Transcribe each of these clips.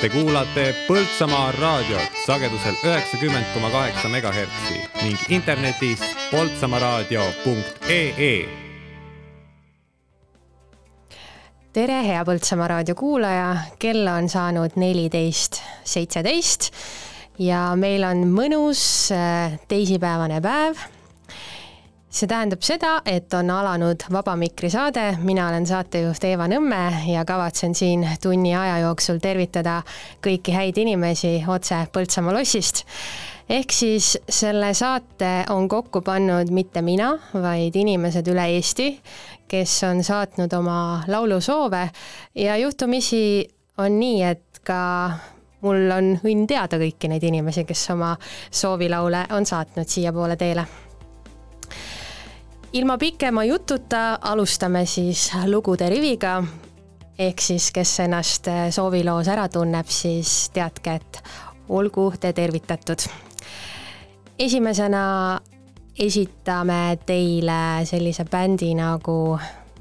Te kuulate Põltsamaa raadiot sagedusel üheksakümmend koma kaheksa megahertsi ning internetis poltsamaaraadio.ee. tere, hea Põltsamaa raadio kuulaja, kell on saanud neliteist seitseteist ja meil on mõnus äh, teisipäevane päev see tähendab seda, et on alanud Vaba Mikri saade, mina olen saatejuht Eeva Nõmme ja kavatsen siin tunni aja jooksul tervitada kõiki häid inimesi otse Põltsamaa lossist. ehk siis selle saate on kokku pannud mitte mina, vaid inimesed üle Eesti, kes on saatnud oma laulusoove ja juhtumisi on nii, et ka mul on õnn teada kõiki neid inimesi, kes oma soovilaule on saatnud siiapoole teele ilma pikema jututa alustame siis lugude riviga. ehk siis, kes ennast sooviloos ära tunneb, siis teadke, et olgu te tervitatud. esimesena esitame teile sellise bändi nagu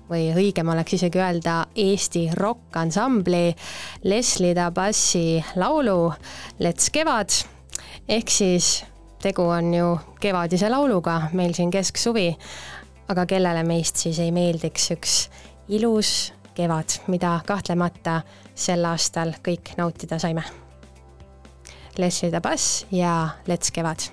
või õigem oleks isegi öelda Eesti rokkansambli Leslie Dabassi laulu Let's Kevad ehk siis tegu on ju kevadise lauluga meil siin kesksuvi aga kellele meist siis ei meeldiks üks ilus kevad, mida kahtlemata sel aastal kõik nautida saime. Leslie Tabas ja Let's Kevad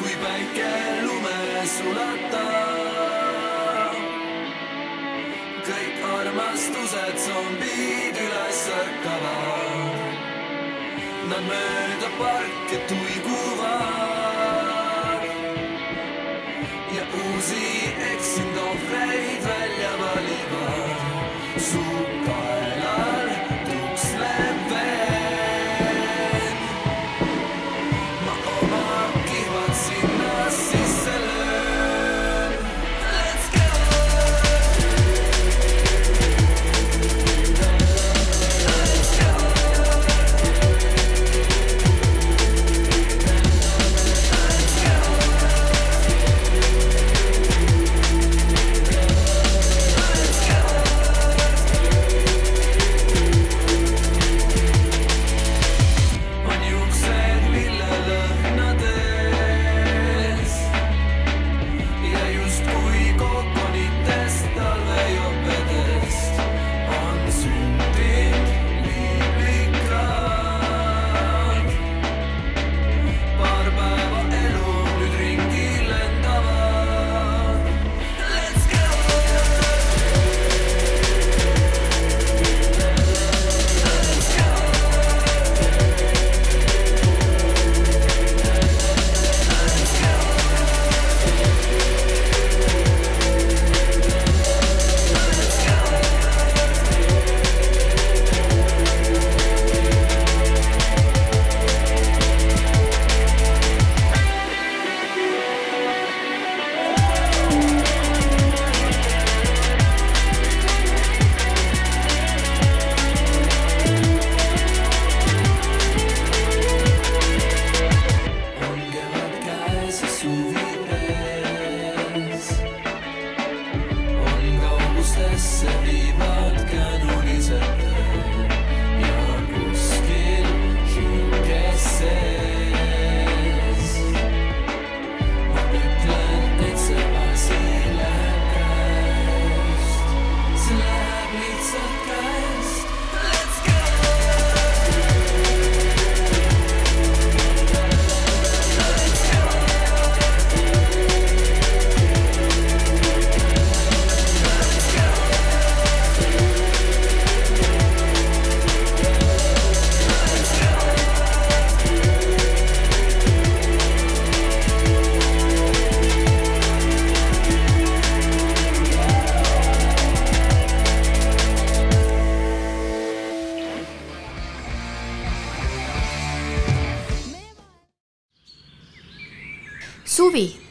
kui päike lume sulatab, kõik armastused zombid üles ärkavad. Nad para que tú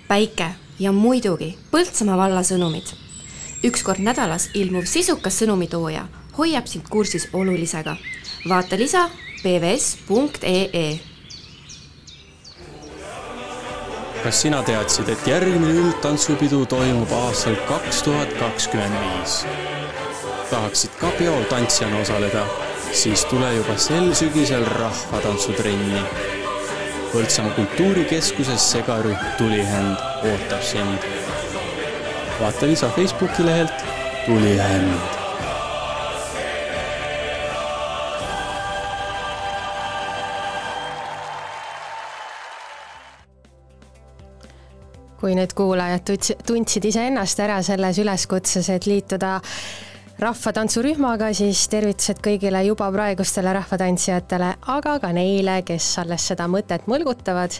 päike ja muidugi Põltsamaa valla sõnumid. üks kord nädalas ilmuv sisukas sõnumitooja hoiab sind kursis olulisega. vaata lisa pvs.ee kas sina teadsid, et järgmine üldtantsupidu toimub aastal kaks tuhat kakskümmend viis? tahaksid ka peol tantsijana osaleda, siis tule juba sel sügisel rahvatantsutrenni. Põltsamaa kultuurikeskuses segarühm Tulihänd ootab sind. vaata lisa Facebooki lehelt Tulihänd kui nüüd kuulajad tundsid iseennast ära selles üleskutses, et liituda rahvatantsurühmaga, siis tervitused kõigile juba praegustele rahvatantsijatele, aga ka neile, kes alles seda mõtet mõlgutavad.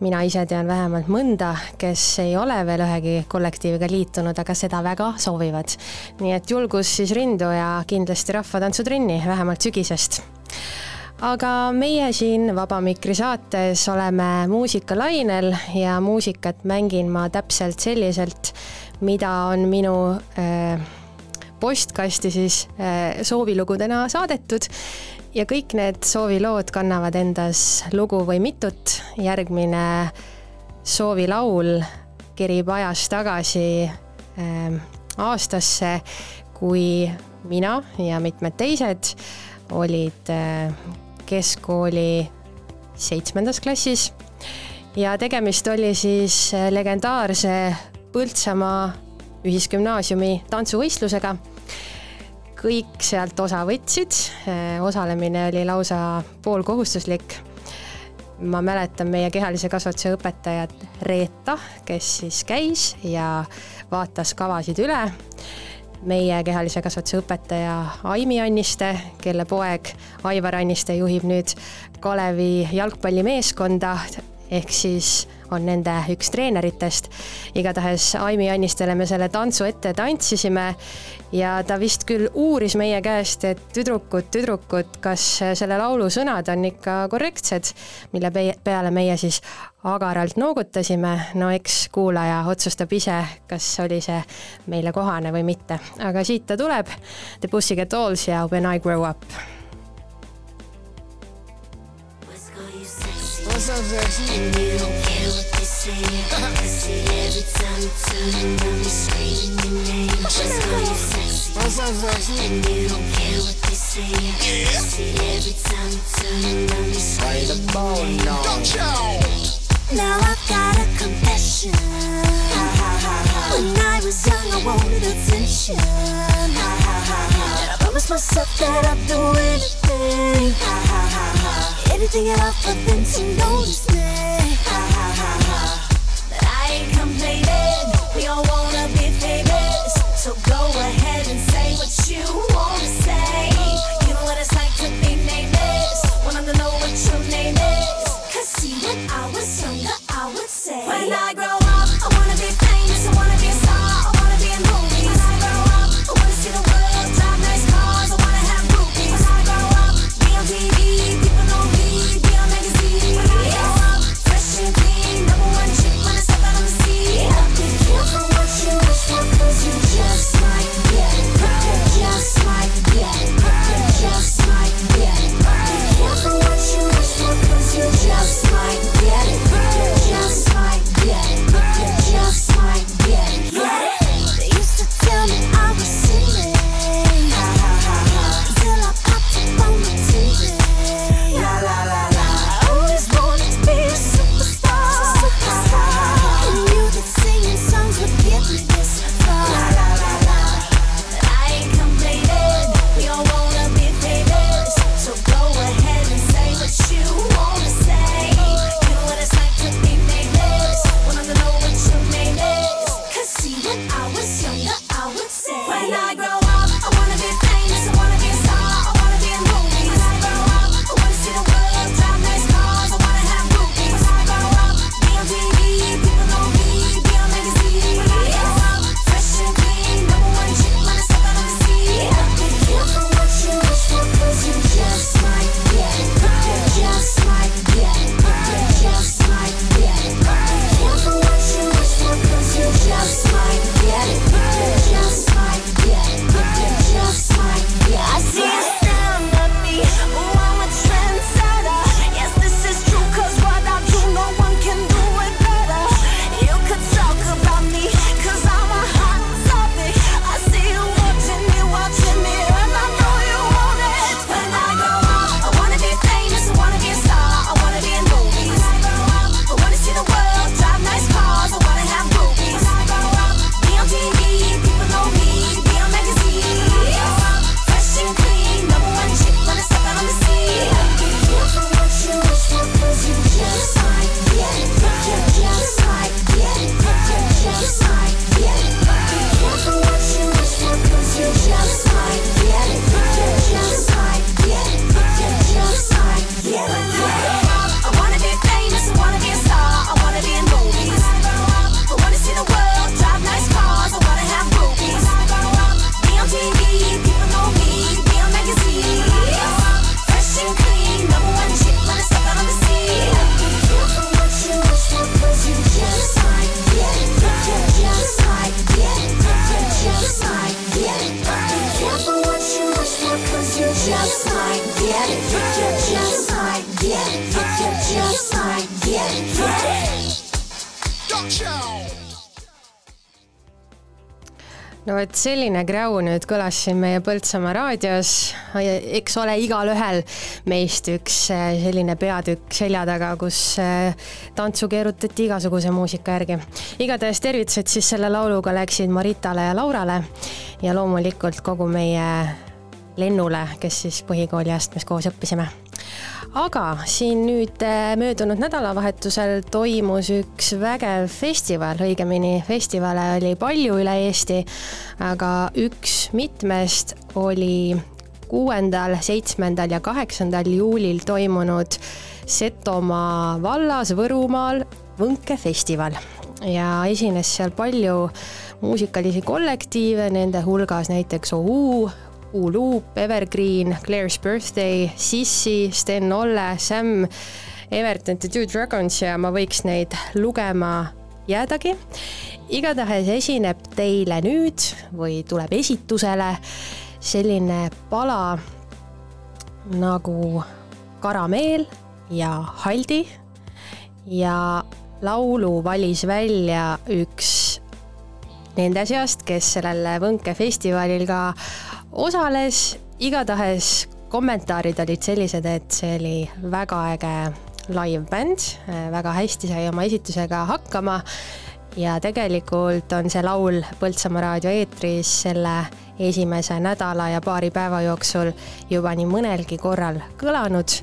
mina ise tean vähemalt mõnda, kes ei ole veel ühegi kollektiiviga liitunud, aga seda väga soovivad. nii et julgus siis rindu ja kindlasti rahvatantsutrenni, vähemalt sügisest aga meie siin Vaba Mikri saates oleme muusikalainel ja muusikat mängin ma täpselt selliselt, mida on minu äh, postkasti siis äh, soovilugudena saadetud. ja kõik need soovilood kannavad endas lugu või mitut. järgmine soovilaul kerib ajas tagasi äh, aastasse, kui mina ja mitmed teised olid äh, keskkooli seitsmendas klassis ja tegemist oli siis legendaarse Põltsamaa Ühisgümnaasiumi tantsuvõistlusega. kõik sealt osa võtsid, osalemine oli lausa poolkohustuslik. ma mäletan meie kehalise kasvatuse õpetajat Reeta, kes siis käis ja vaatas kavasid üle meie kehalise kasvatuse õpetaja Aimi Anniste, kelle poeg Aivar Anniste juhib nüüd Kalevi jalgpallimeeskonda, ehk siis on nende üks treeneritest. igatahes Aimi Annistele me selle tantsu ette tantsisime ja ta vist küll uuris meie käest, et tüdrukud, tüdrukud, kas selle laulu sõnad on ikka korrektsed, mille peale meie siis agaralt noogutasime, no eks kuulaja otsustab ise, kas oli see meile kohane või mitte, aga siit ta tuleb. The Pussycat Dolls ja When I grow up Sexy? And you don't care what they say. I see every time you turn around, they screaming your name. Just call you sexy. And you don't care what they say. I see every time you turn around, they screaming your name. Now I've got a confession. When I was young, I wanted attention. And I promised myself that I'd do anything. Anything at all for them to notice me. But I ain't complaining. We all wanna be famous. So go selline kräu nüüd kõlas siin meie Põltsamaa raadios. eks ole igalühel meist üks äh, selline peatükk selja taga, kus äh, tantsu keerutati igasuguse muusika järgi. igatahes tervitused siis selle lauluga läksid Maritale ja Laurale ja loomulikult kogu meie Lennule, kes siis põhikooli astmes koos õppisime aga siin nüüd äh, möödunud nädalavahetusel toimus üks vägev festival, õigemini festivale oli palju üle Eesti, aga üks mitmest oli kuuendal, seitsmendal ja kaheksandal juulil toimunud Setomaa vallas Võrumaal Võnkefestival ja esines seal palju muusikalisi kollektiive, nende hulgas näiteks OU, U-Loop, Evergreen, Claire's Birthday, Sissi, Sten Olle, Sam, Evert and the Two Dragons ja ma võiks neid lugema jäädagi. igatahes esineb teile nüüd või tuleb esitusele selline pala nagu Karameel ja Haldi ja laulu valis välja üks nende seast, kes sellel Võnkefestivalil ka osales, igatahes kommentaarid olid sellised, et see oli väga äge live-bänd, väga hästi sai oma esitusega hakkama ja tegelikult on see laul Põltsamaa raadio eetris selle esimese nädala ja paari päeva jooksul juba nii mõnelgi korral kõlanud.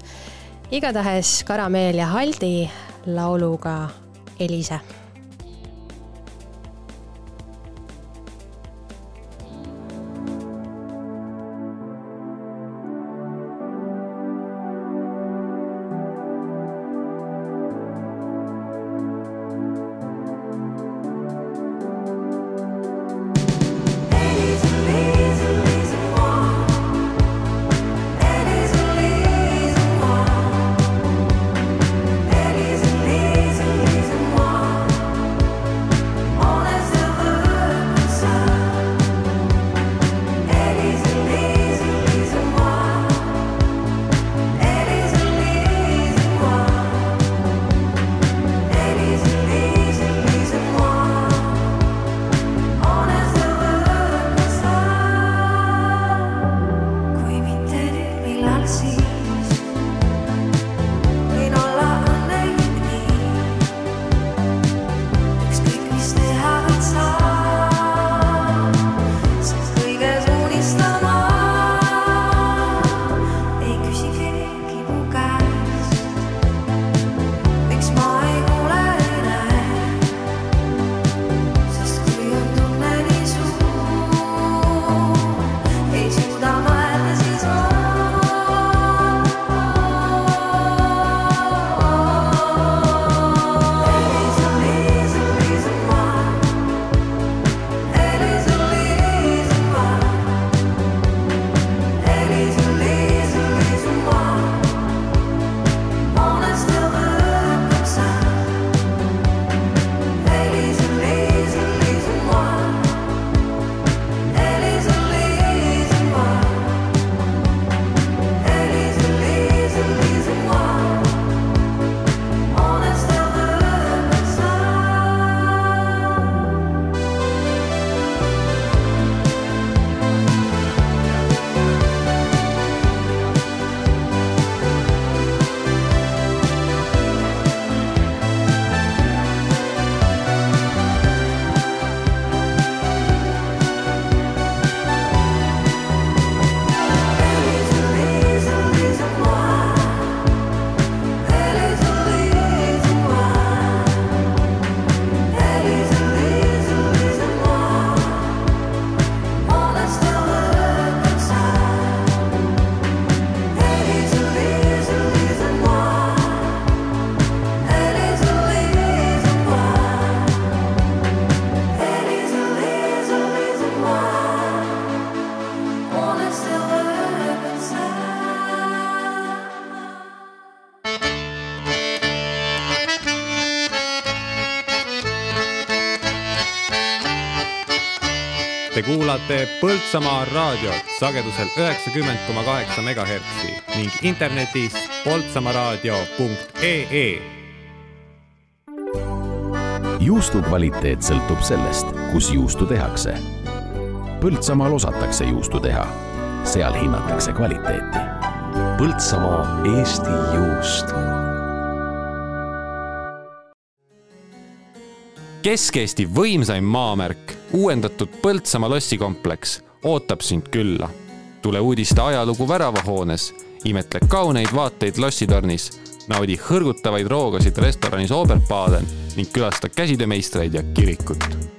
igatahes Karameel ja Haldi lauluga Elise kuulate Põltsamaa raadiot sagedusel üheksakümmend koma kaheksa megahertsi ning internetis poltsamaaraadio.ee juustu kvaliteet sõltub sellest, kus juustu tehakse. Põltsamaal osatakse juustu teha, seal hinnatakse kvaliteeti. Põltsamaa Eesti juust Kesk-Eesti võimsaim maamärk, uuendatud Põltsamaa lossikompleks ootab sind külla. tule uudiste ajalugu väravahoones, imetle kauneid vaateid lossitornis, naudi hõrgutavaid roogasid restoranis Oberbaden ning külasta käsitöömeistreid ja kirikut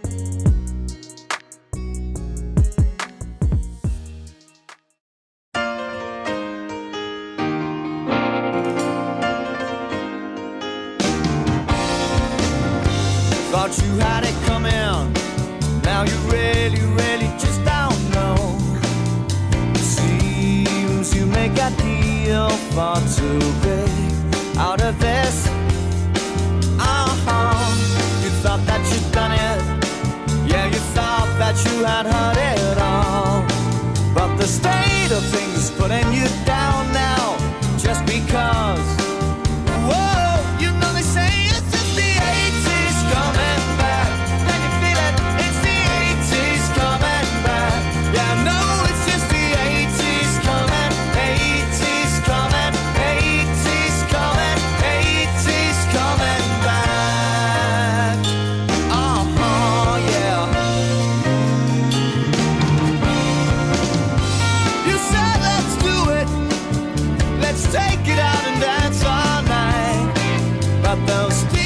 about those.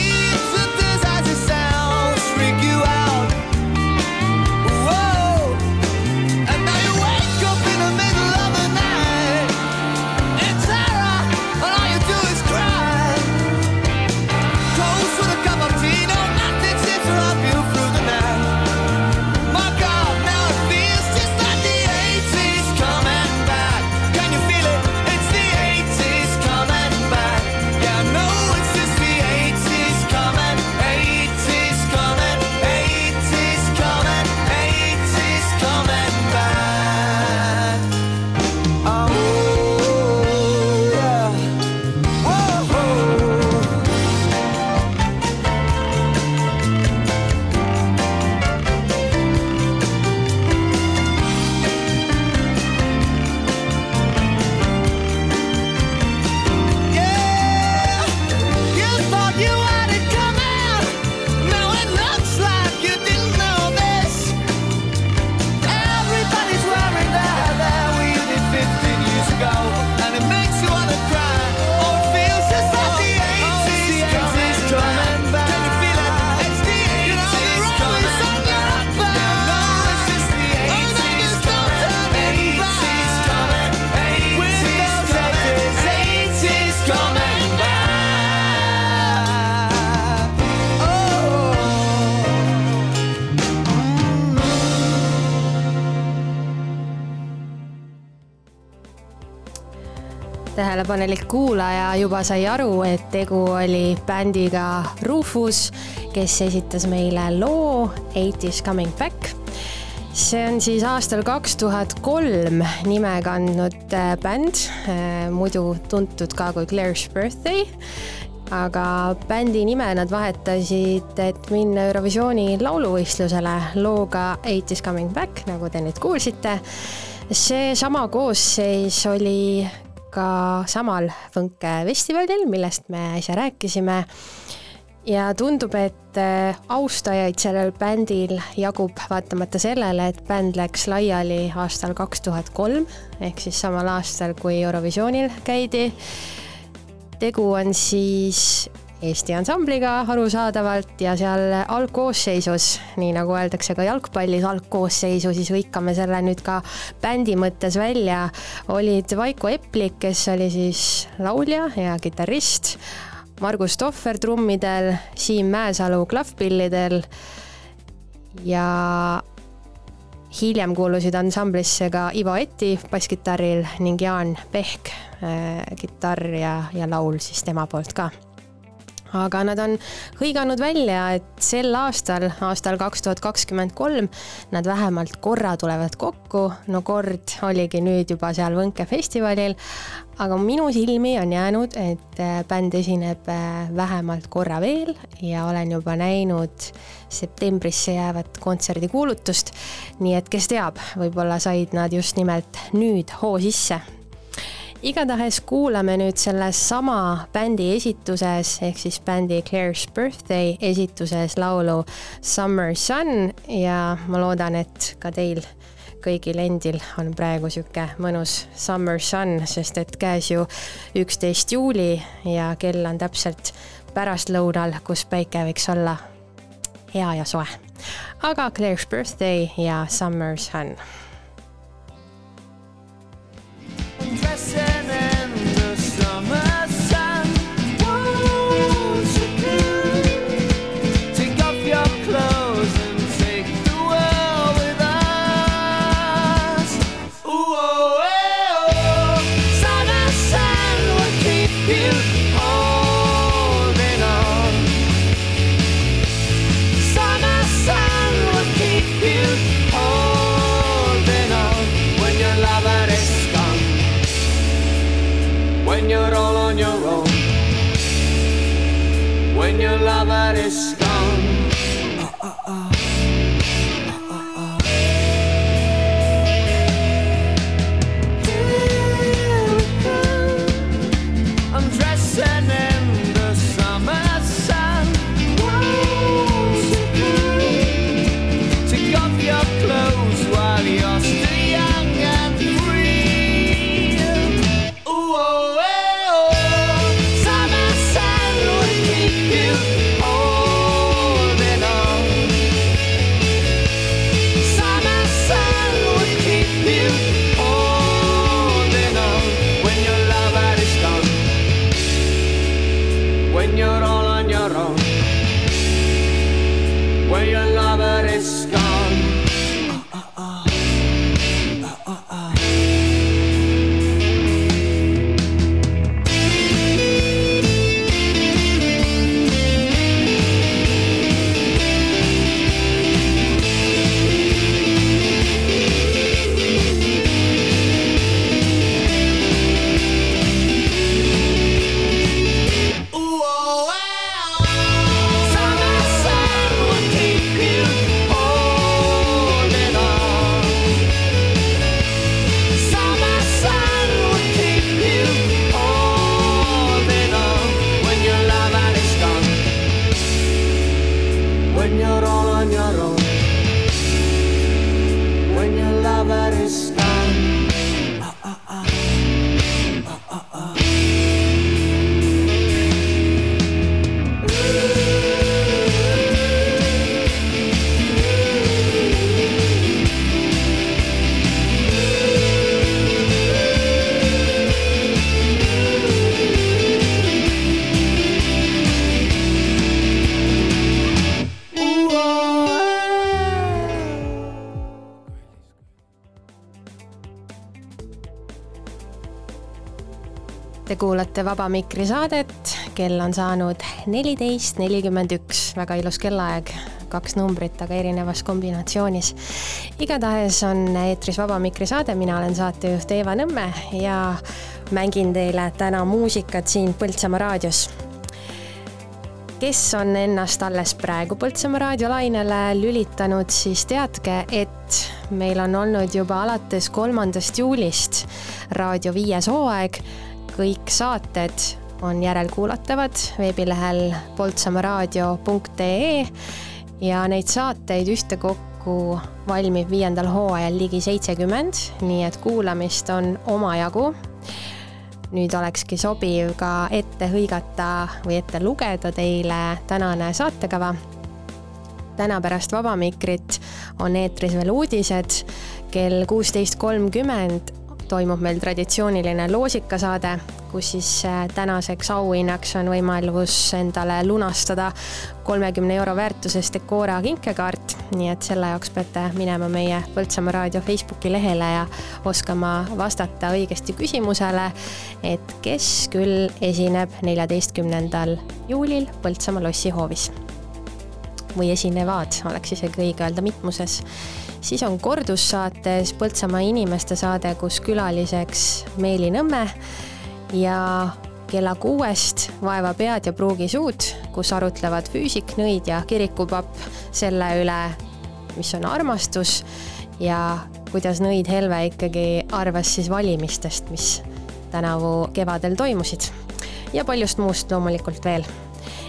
Tähelepanelik kuulaja juba sai aru, et tegu oli bändiga Rufus, kes esitas meile loo Eight is coming back. see on siis aastal kaks tuhat kolm nime kandnud äh, bänd, muidu tuntud ka kui Claire's Birthday aga bändi nime nad vahetasid, et minna Eurovisiooni lauluvõistlusele looga Eight is coming back, nagu te nüüd kuulsite. seesama koosseis oli ka samal Võnke festivalil, millest me äsja rääkisime. ja tundub, et äh, austajaid sellel bändil jagub vaatamata sellele, et bänd läks laiali aastal kaks tuhat kolm ehk siis samal aastal, kui Eurovisioonil käidi tegu on siis Eesti ansambliga arusaadavalt ja seal algkoosseisus, nii nagu öeldakse ka jalgpallis algkoosseisu, siis hõikame selle nüüd ka bändi mõttes välja, olid Vaiko Eplik, kes oli siis laulja ja kitarrist, Margus Tohver trummidel, Siim Mäesalu klavpillidel ja hiljem kuulusid ansamblisse ka Ivo Eti basskitarril ning Jaan Pehk äh, kitarr ja, ja laul siis tema poolt ka. Aga nad on hõiganud välja, et sel aastal, aastal kaks tuhat kakskümmend kolm, nad vähemalt korra tulevad kokku, no kord oligi nüüd juba seal Võnke festivalil, aga minu silmi on jäänud, et äh, bänd esineb äh, vähemalt korra veel ja olen juba näinud septembrisse jäävat kontserdikuulutust. nii et kes teab, võib-olla said nad just nimelt nüüd hoo sisse igatahes kuulame nüüd selles sama bändi esituses ehk siis bändi Claire's Birthday esituses laulu Summer Sun ja ma loodan, et ka teil kõigil endil on praegu sihuke mõnus summer sun, sest et käes ju üksteist juuli ja kell on täpselt pärastlõunal, kus päike võiks olla hea ja soe. aga Claire's Birthday ja Summer Sun the summer Christmas. Te kuulate Vaba Mikri saadet, kell on saanud neliteist nelikümmend üks, väga ilus kellaaeg, kaks numbrit, aga erinevas kombinatsioonis. igatahes on eetris Vaba Mikri saade, mina olen saatejuht Eeva Nõmme ja mängin teile täna muusikat siin Põltsamaa raadios. Kes on ennast alles praegu Põltsamaa raadiolainele lülitanud, siis teadke, et meil on olnud juba alates kolmandast juulist Raadio viies hooaeg. Kõik saated on järelkuulatavad veebilehel poltsamaaraadio.ee ja neid saateid ühtekokku valmib viiendal hooajal ligi seitsekümmend, nii et kuulamist on omajagu nüüd olekski sobiv ka ette hõigata või ette lugeda teile tänane saatekava. täna pärast Vaba Mikrit on eetris veel uudised. kell kuusteist kolmkümmend toimub meil traditsiooniline loosikasaade, kus siis äh, tänaseks auhinnaks on võimalus endale lunastada kolmekümne euro väärtuses Decora kinkekaart, nii et selle jaoks peate minema meie Põltsamaa raadio Facebooki lehele ja oskama vastata õigesti küsimusele, et kes küll esineb neljateistkümnendal juulil Põltsamaa lossihoovis või esinevad, oleks isegi õige öelda mitmuses. Siis on kordussaates Põltsamaa inimeste saade, kus külaliseks Meeli Nõmme ja kella kuuest Vaeva pead ja pruugi suud, kus arutlevad füüsik, nõid ja kirikupapp selle üle, mis on armastus ja kuidas nõid Helve ikkagi arvas siis valimistest, mis tänavu kevadel toimusid. Ja paljust muust loomulikult veel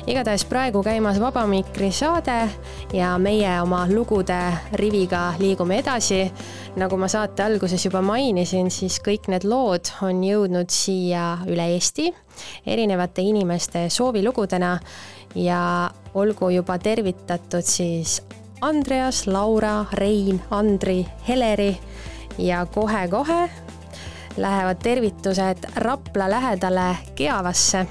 igatahes praegu käimas Vaba Mikri saade ja meie oma lugude riviga liigume edasi. nagu ma saate alguses juba mainisin, siis kõik need lood on jõudnud siia üle Eesti erinevate inimeste soovilugudena ja olgu juba tervitatud siis Andreas, Laura, Rein, Andri, Heleri ja kohe-kohe lähevad tervitused Rapla lähedale Keavasse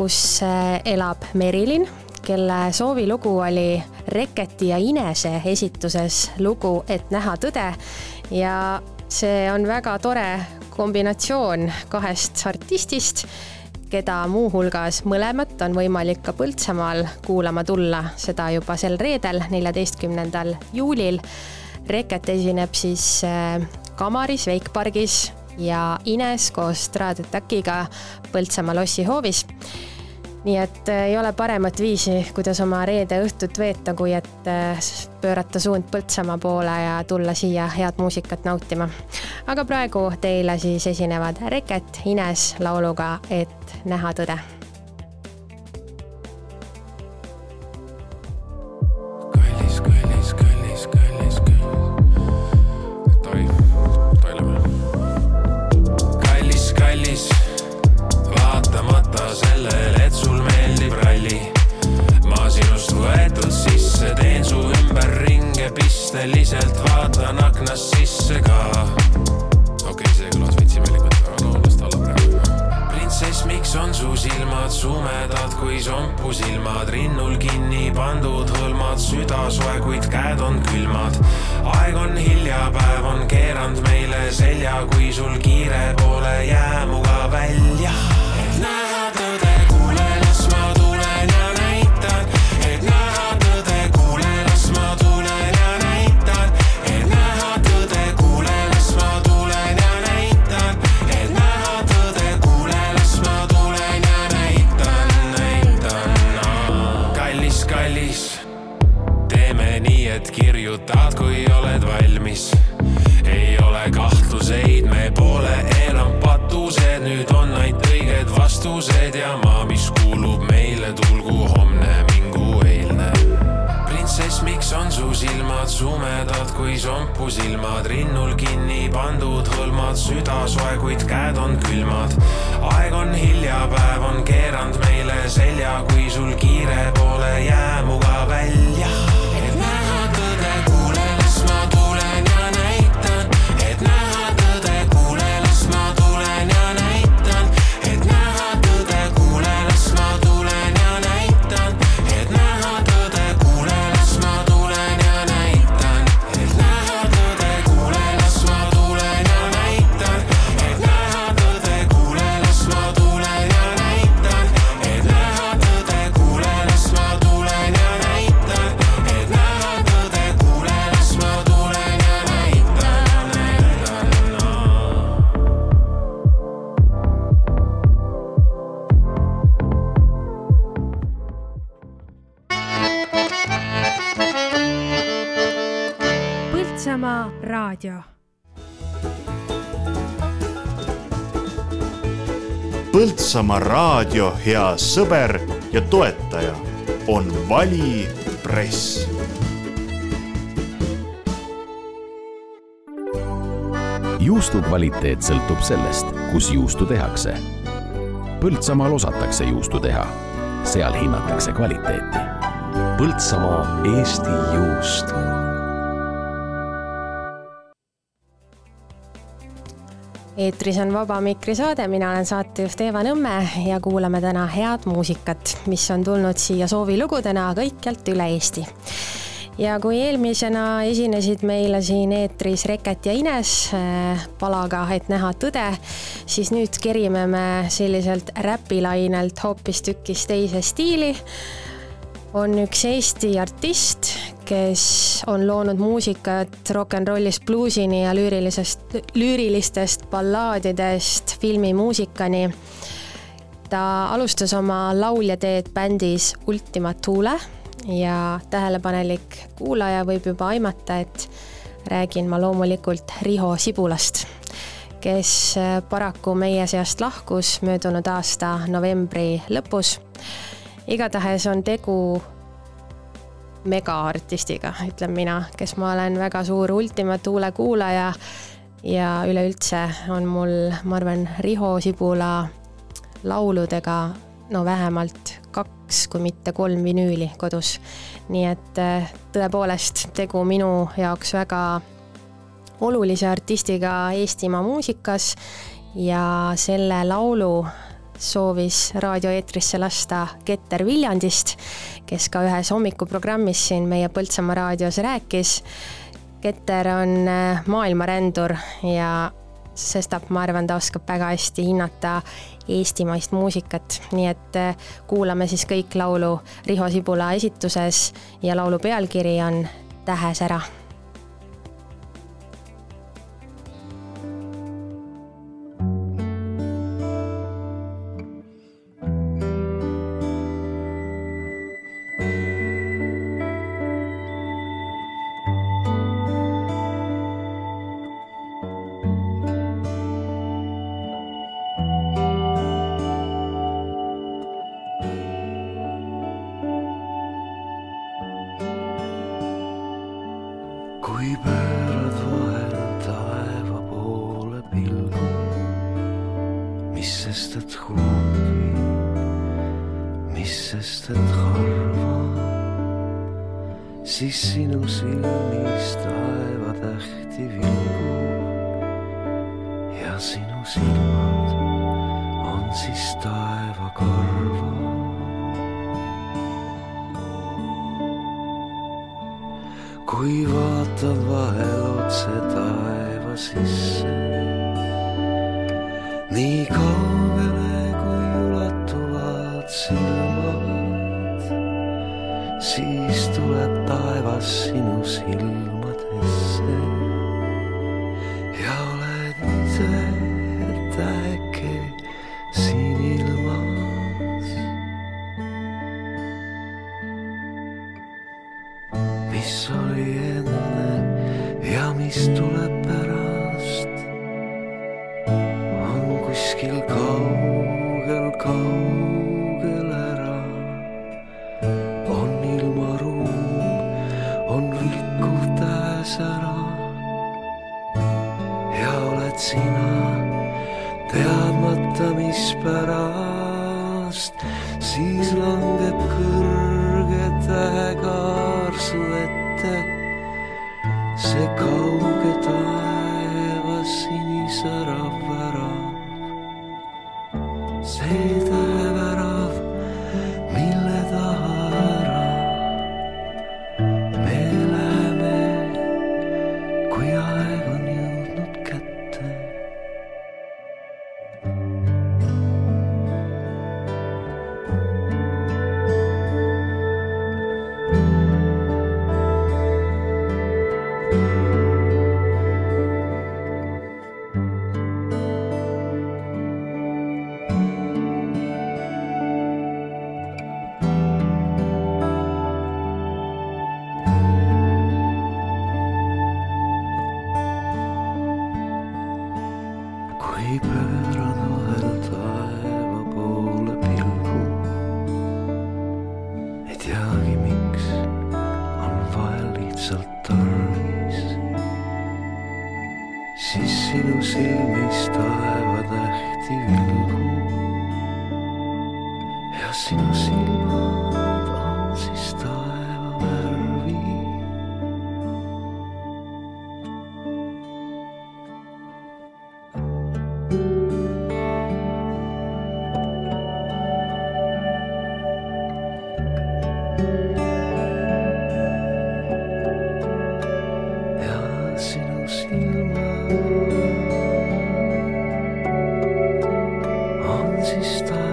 kus äh, elab Merilin, kelle soovilugu oli Reketi ja Inese esituses lugu Et näha tõde. Ja see on väga tore kombinatsioon kahest artistist, keda muuhulgas mõlemat on võimalik ka Põltsamaal kuulama tulla, seda juba sel reedel, neljateistkümnendal juulil. Reket esineb siis äh, Kamaris Veikpargis ja Ines koos Straatetakiga Põltsamaa lossihoovis nii et äh, ei ole paremat viisi, kuidas oma reede õhtut veeta, kui et äh, pöörata suund Põltsamaa poole ja tulla siia head muusikat nautima. aga praegu teile siis esinevad Reket, Ines lauluga Et näha tõde sellele, et sul meeldib ralli. ma sinust võetud sisse, teen su ümber ringe pisteliselt, vaatan aknast sisse ka. okei okay,, see kõlas veits imelikult, aga no las ta olla praegu printsess, miks on su silmad sumedad kui sompusilmad, rinnul kinni pandud hõlmad, süda soe, kuid käed on külmad. aeg on hilja, päev on keeranud meile selja, kui sul kiire pole, jää muga välja. Et kirjutad, kui oled valmis. ei ole kahtluseid, me pole enam patused, nüüd on ainult õiged vastused ja maa, mis kuulub meile, tulgu homne, mingu eilne printsess, miks on su silmad sumedad kui sompusilmad, rinnul kinni pandud hõlmad, süda soe, kuid käed on külmad. aeg on hilja, päev on keeranud meile selja, kui sul kiire pole, jää muga välja. Raadio Põltsamaa raadio hea sõber ja toetaja on Vali Press juustu kvaliteet sõltub sellest, kus juustu tehakse. Põltsamaal osatakse juustu teha, seal hinnatakse kvaliteeti. Põltsamaa Eesti juust eetris on Vaba Mikri saade, mina olen saatejuht Eeva Nõmme ja kuulame täna head muusikat, mis on tulnud siia soovilugudena kõikjalt üle Eesti. ja kui eelmisena esinesid meile siin eetris Reket ja Ines äh, palaga Et näha tõde, siis nüüd kerime me selliselt räpilainelt hoopistükkis teise stiili on üks Eesti artist, kes on loonud muusikat rock n rollist bluusini ja lüürilisest, lüürilistest ballaadidest filmimuusikani. ta alustas oma lauljateed bändis Ultima Thule ja tähelepanelik kuulaja võib juba aimata, et räägin ma loomulikult Riho Sibulast, kes paraku meie seast lahkus möödunud aasta novembri lõpus igatahes on tegu megaartistiga, ütlen mina, kes ma olen väga suur Ultima Thule kuulaja ja üleüldse on mul, ma arvan, Riho Sibula lauludega no vähemalt kaks, kui mitte kolm vinüüli kodus. nii et eh, tõepoolest tegu minu jaoks väga olulise artistiga Eestimaa muusikas ja selle laulu soovis raadioeetrisse lasta Keter Viljandist, kes ka ühes hommikuprogrammis siin meie Põltsamaa raadios rääkis. Keter on äh, maailmarändur ja sestap ma arvan, ta oskab väga hästi hinnata eestimaist muusikat, nii et äh, kuulame siis kõik laulu Riho Sibula esituses ja laulu pealkiri on Tähesära kui onde está.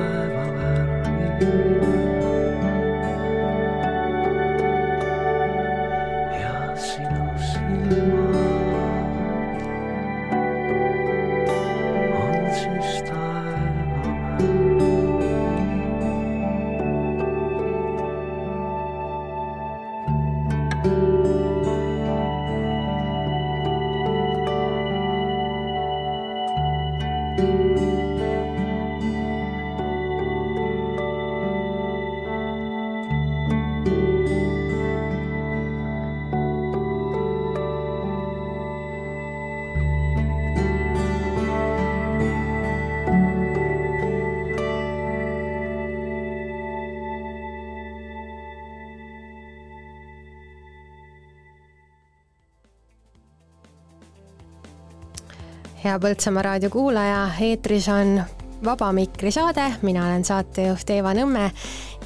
Hea Põltsamaa raadio kuulaja, eetris on Vaba Mikri saade, mina olen saatejuht Eeva Nõmme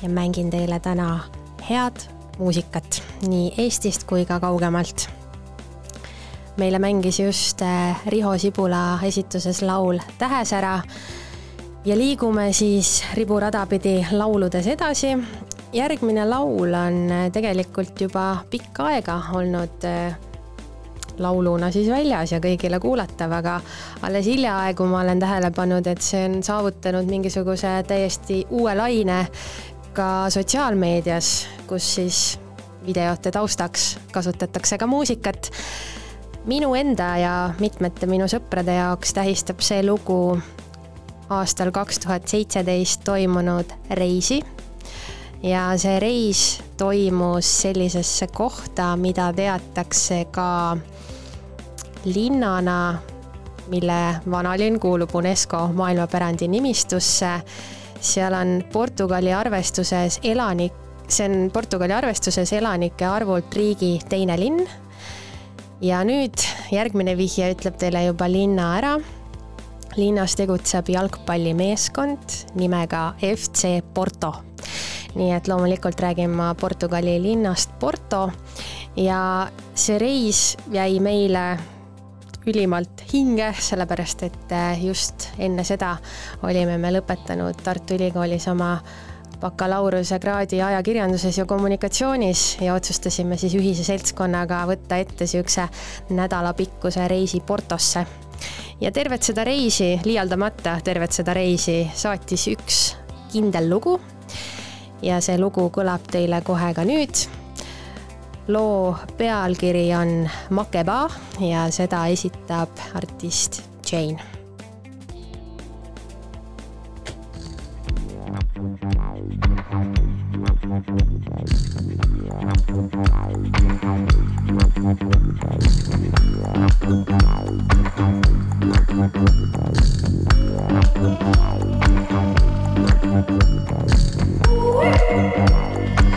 ja mängin teile täna head muusikat nii Eestist kui ka kaugemalt. meile mängis just äh, Riho Sibula esituses laul Tähesära ja liigume siis riburada pidi lauludes edasi. järgmine laul on äh, tegelikult juba pikka aega olnud äh, lauluna siis väljas ja kõigile kuulatav, aga alles hiljaaegu ma olen tähele pannud, et see on saavutanud mingisuguse täiesti uue laine ka sotsiaalmeedias, kus siis videote taustaks kasutatakse ka muusikat. minu enda ja mitmete minu sõprade jaoks tähistab see lugu aastal kaks tuhat seitseteist toimunud reisi. ja see reis toimus sellisesse kohta, mida teatakse ka linnana, mille vanalinn kuulub UNESCO maailmapärandi nimistusse. seal on Portugali arvestuses elanik, see on Portugali arvestuses elanike arvult riigi teine linn. ja nüüd järgmine vihje ütleb teile juba linna ära. linnas tegutseb jalgpallimeeskond nimega FC Porto. nii et loomulikult räägin ma Portugali linnast Porto ja see reis jäi meile ülimalt hinge, sellepärast et äh, just enne seda olime me lõpetanud Tartu Ülikoolis oma bakalaureusekraadi ajakirjanduses ja kommunikatsioonis ja otsustasime siis ühise seltskonnaga võtta ette niisuguse nädalapikkuse reisi Portosse. ja tervet seda reisi, liialdamata tervet seda reisi, saatis üks kindel lugu. ja see lugu kõlab teile kohe ka nüüd loo pealkiri on Makeba ja seda esitab artist Jane.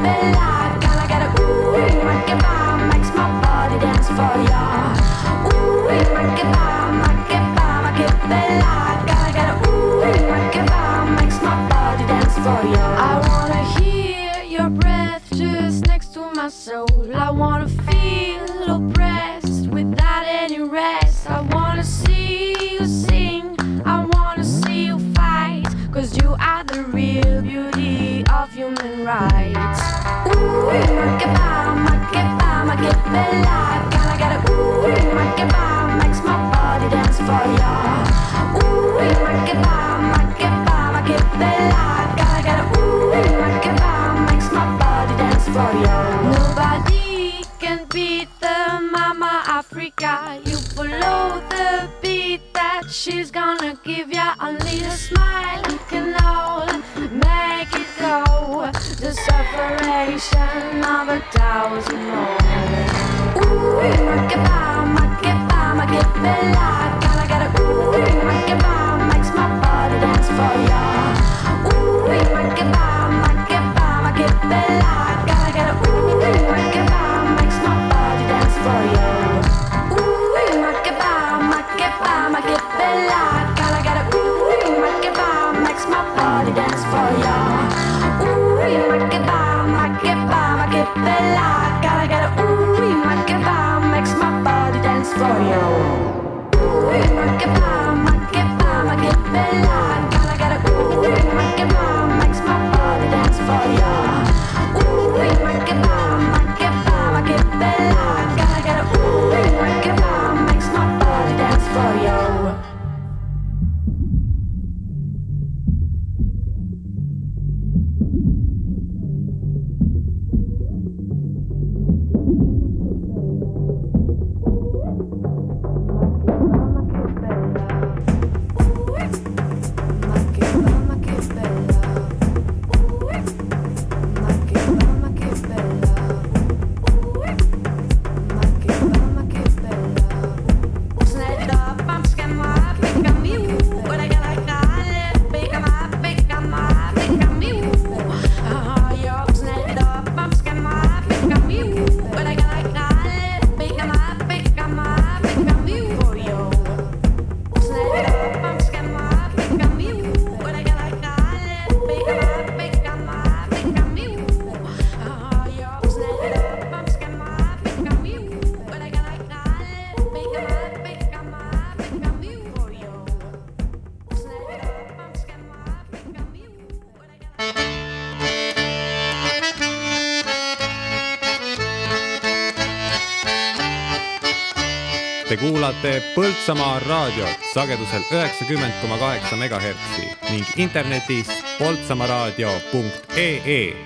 Girl, I got a ooh, rock and bomb, makes my body dance for you. Kuulate Põltsamaa raadiot sagedusel üheksakümmend koma kaheksa megahertsi ning internetis poltsamaaraadio.ee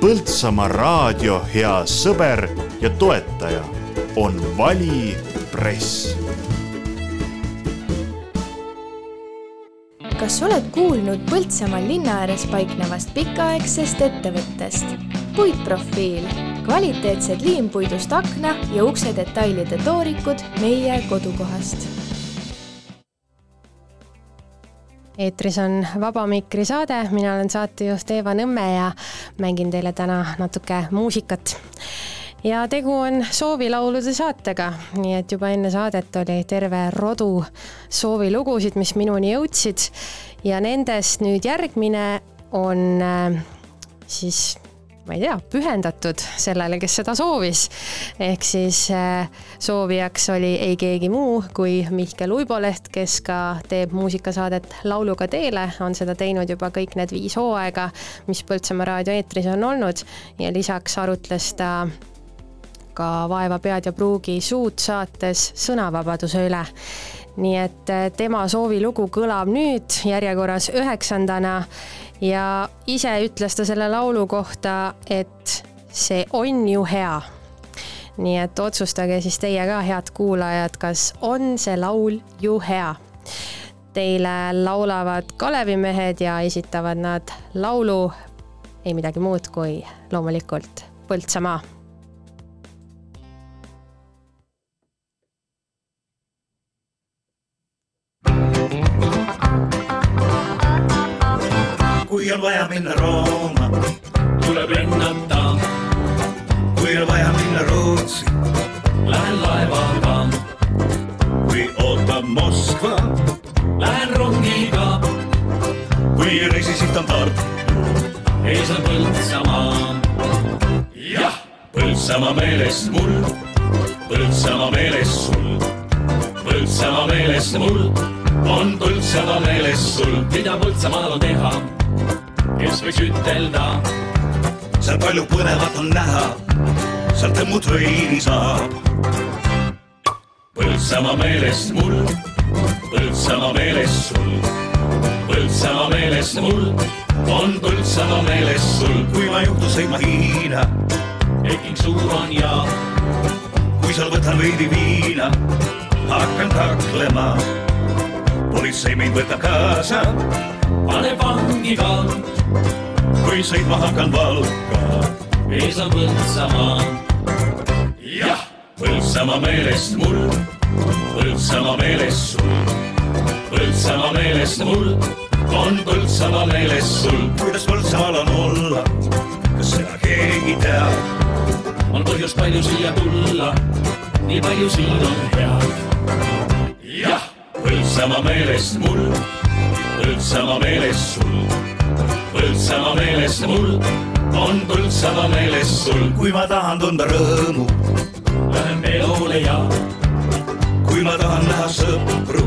Põltsamaa raadio hea sõber ja toetaja on Vali Press. kas oled kuulnud Põltsamaal linna ääres paiknevast pikaaegsest ettevõttest? Puitprofiil, kvaliteetsed liimpuidust akna ja ukse detailide toorikud meie kodukohast. Eetris on Vaba Mikri saade, mina olen saatejuht Eeva Nõmme ja mängin teile täna natuke muusikat. ja tegu on soovilaulude saatega, nii et juba enne saadet oli terve rodu soovilugusid, mis minuni jõudsid. Ja nendest nüüd järgmine on äh, siis ma ei tea, pühendatud sellele, kes seda soovis. ehk siis äh, soovijaks oli ei keegi muu kui Mihkel Uiboleht, kes ka teeb muusikasaadet Lauluga teele, on seda teinud juba kõik need viis hooaega, mis Põltsamaa raadio eetris on olnud ja lisaks arutles ta ka Vaeva pead ja pruugi suud saates sõnavabaduse üle nii et äh, tema soovilugu kõlab nüüd järjekorras üheksandana ja ise ütles ta selle laulu kohta, et see on ju hea. nii et otsustage siis teie ka, head kuulajad, kas on see laul ju hea. Teile laulavad Kalevimehed ja esitavad nad laulu ei midagi muud kui loomulikult Põltsamaa kui on vaja minna Rooma, tuleb lennata. kui on vaja minna Rootsi, lähen laevaga. kui ootab Moskva, lähen rongiga. kui reisisid on Tartu, ees on Põltsamaa. jah, Põltsamaa meeles mul, Põltsamaa meeles sul, Põltsamaa meeles mul on Põltsamaa meeles sul. mida Põltsamaal on teha, kes võiks ütelda? seal palju põnevat on näha, seal tõmmud veini saab. Põltsamaa meelest mul, Põltsamaa meeles sul, Põltsamaa meelest mul on Põltsamaa meeles sul. kui ma juhtu sõitma Hiina, Peking suur on ja kui seal võtan veidi viina, hakkan kaklema. Politsei mind võtab kaasa, paneb vangi ka, kui sõitma hakkan Valka. ees on Põltsamaa. jah, Põltsamaa meelest mul, Põltsamaa meeles sul, Põltsamaa meelest mul on Põltsamaa meeles sul. kuidas Põltsamaal on olla, kas seda keegi teab? on põhjust palju siia tulla, nii palju siin on head. Põltsamaa meelest mul, Põltsamaa meeles sul, Põltsamaa meelest mul on Põltsamaa meeles sul. kui ma tahan tunda rõõmu, lähen peole ja kui ma tahan näha sõpru,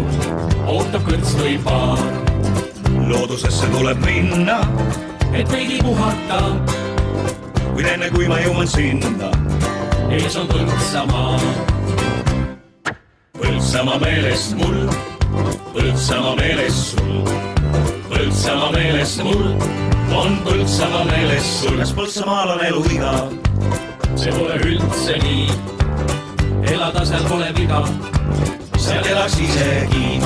ootab kõrts või paar, loodusesse tuleb minna, et veidi puhata, kuid enne kui ma jõuan sinna, ees on Põltsamaa. Põltsamaa meelest mul, Põltsamaa meeles sul, Põltsamaa meelest mul on Põltsamaa meeles sul. kas Põltsamaal on elu iga? see pole üldse nii, elada seal pole viga, seal elaks isegi.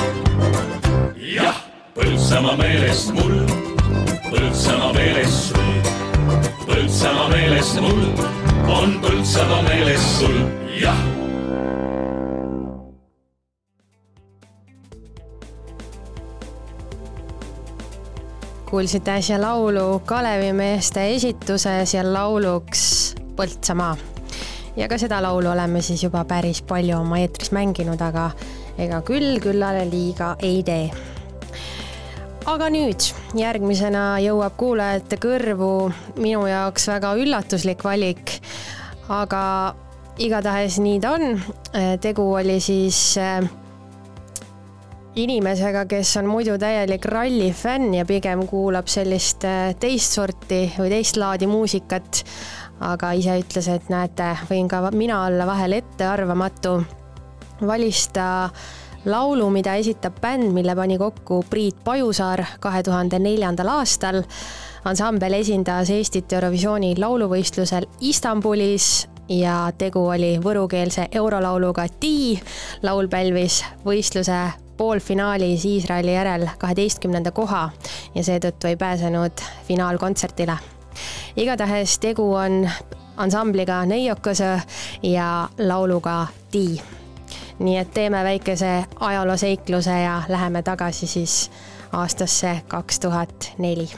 jah, Põltsamaa meelest mul, Põltsamaa meeles sul, Põltsamaa meelest mul on Põltsamaa meeles sul, jah kuulsite äsja laulu Kalevimeeste esituses ja lauluks Põltsamaa. ja ka seda laulu oleme siis juba päris palju oma eetris mänginud, aga ega küll küllale liiga ei tee. aga nüüd järgmisena jõuab kuulajate kõrvu minu jaoks väga üllatuslik valik, aga igatahes nii ta on. tegu oli siis äh, inimesega, kes on muidu täielik rallifänn ja pigem kuulab sellist äh, teist sorti või teist laadi muusikat. aga ise ütles, et näete, võin ka mina olla vahel ettearvamatu. valis ta laulu, mida esitab bänd, mille pani kokku Priit Pajusaar kahe tuhande neljandal aastal. ansambel esindas Eestit Eurovisiooni lauluvõistlusel Istanbulis ja tegu oli võrukeelse eurolauluga Tii. laul pälvis võistluse poolfinaalis Iisraeli järel kaheteistkümnenda koha ja seetõttu ei pääsenud finaalkontserdile. igatahes tegu on ansambliga Neiokõsõ ja lauluga Tii. nii et teeme väikese ajalooseikluse ja läheme tagasi siis aastasse kaks tuhat neli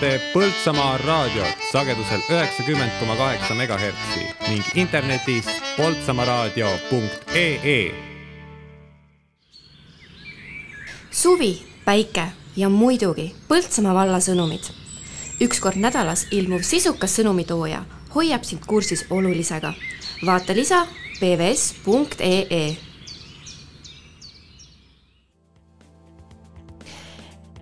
kuulate Põltsamaa raadiot sagedusel üheksakümmend koma kaheksa megahertsi ning internetis poltsamaaraadio.ee. suvi, päike ja muidugi Põltsamaa valla sõnumid. üks kord nädalas ilmuv sisukas sõnumitooja hoiab sind kursis olulisega. vaata lisa pvs.ee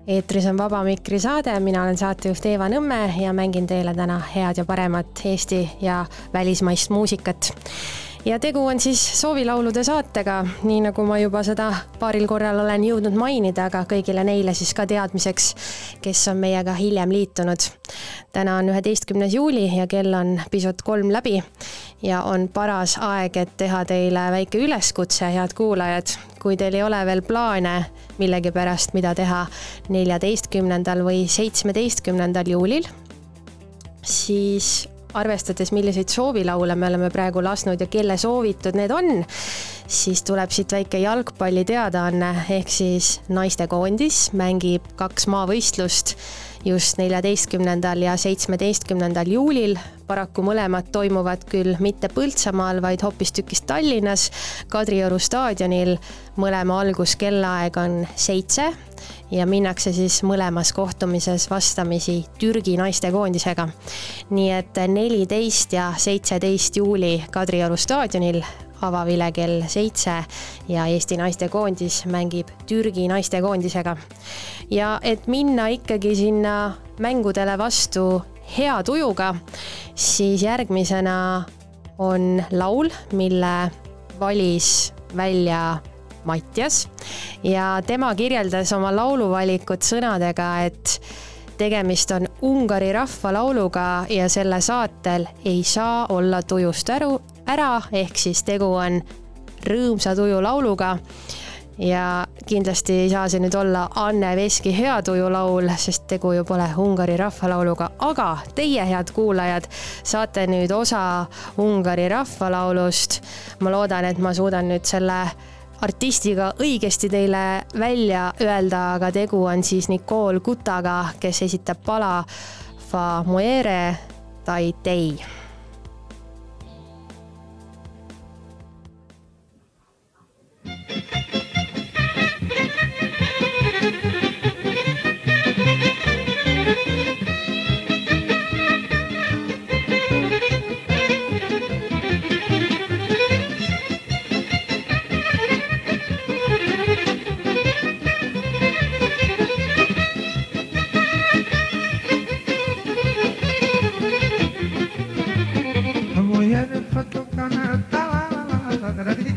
eetris on Vaba Mikri saade, mina olen saatejuht Eeva Nõmme ja mängin teile täna head ja paremat Eesti ja välismaist muusikat. Ja tegu on siis soovilaulude saatega, nii nagu ma juba seda paaril korral olen jõudnud mainida, aga kõigile neile siis ka teadmiseks, kes on meiega hiljem liitunud. täna on üheteistkümnes juuli ja kell on pisut kolm läbi ja on paras aeg, et teha teile väike üleskutse, head kuulajad. kui teil ei ole veel plaane millegipärast, mida teha neljateistkümnendal või seitsmeteistkümnendal juulil, siis arvestades, milliseid soovilaule me oleme praegu lasknud ja kelle soovitud need on, siis tuleb siit väike jalgpalli teadaanne, ehk siis naistekoondis mängib kaks maavõistlust just neljateistkümnendal ja seitsmeteistkümnendal juulil. paraku mõlemad toimuvad küll mitte Põltsamaal, vaid hoopistükkis Tallinnas, Kadrioru staadionil. mõlema alguskellaaeg on seitse ja minnakse siis mõlemas kohtumises vastamisi Türgi naistekoondisega. nii et neliteist ja seitseteist juuli Kadrioru staadionil avavile kell seitse ja Eesti naistekoondis mängib Türgi naistekoondisega. ja et minna ikkagi sinna mängudele vastu hea tujuga, siis järgmisena on laul, mille valis välja Mattias ja tema kirjeldas oma lauluvalikut sõnadega, et tegemist on Ungari rahvalauluga ja selle saatel ei saa olla tujust äru, ära, ehk siis tegu on rõõmsa tuju lauluga. ja kindlasti ei saa see nüüd olla Anne Veski hea tuju laul, sest tegu ju pole Ungari rahvalauluga, aga teie, head kuulajad, saate nüüd osa Ungari rahvalaulust. ma loodan, et ma suudan nüüd selle artistiga õigesti teile välja öelda, aga tegu on siis Nicole Kutaga, kes esitab pala Fa muere tai tei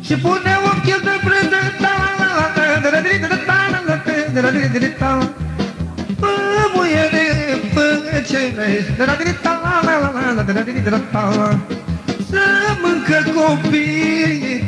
Și pune ochiul de brândă Muie de păcere Să mâncă copiii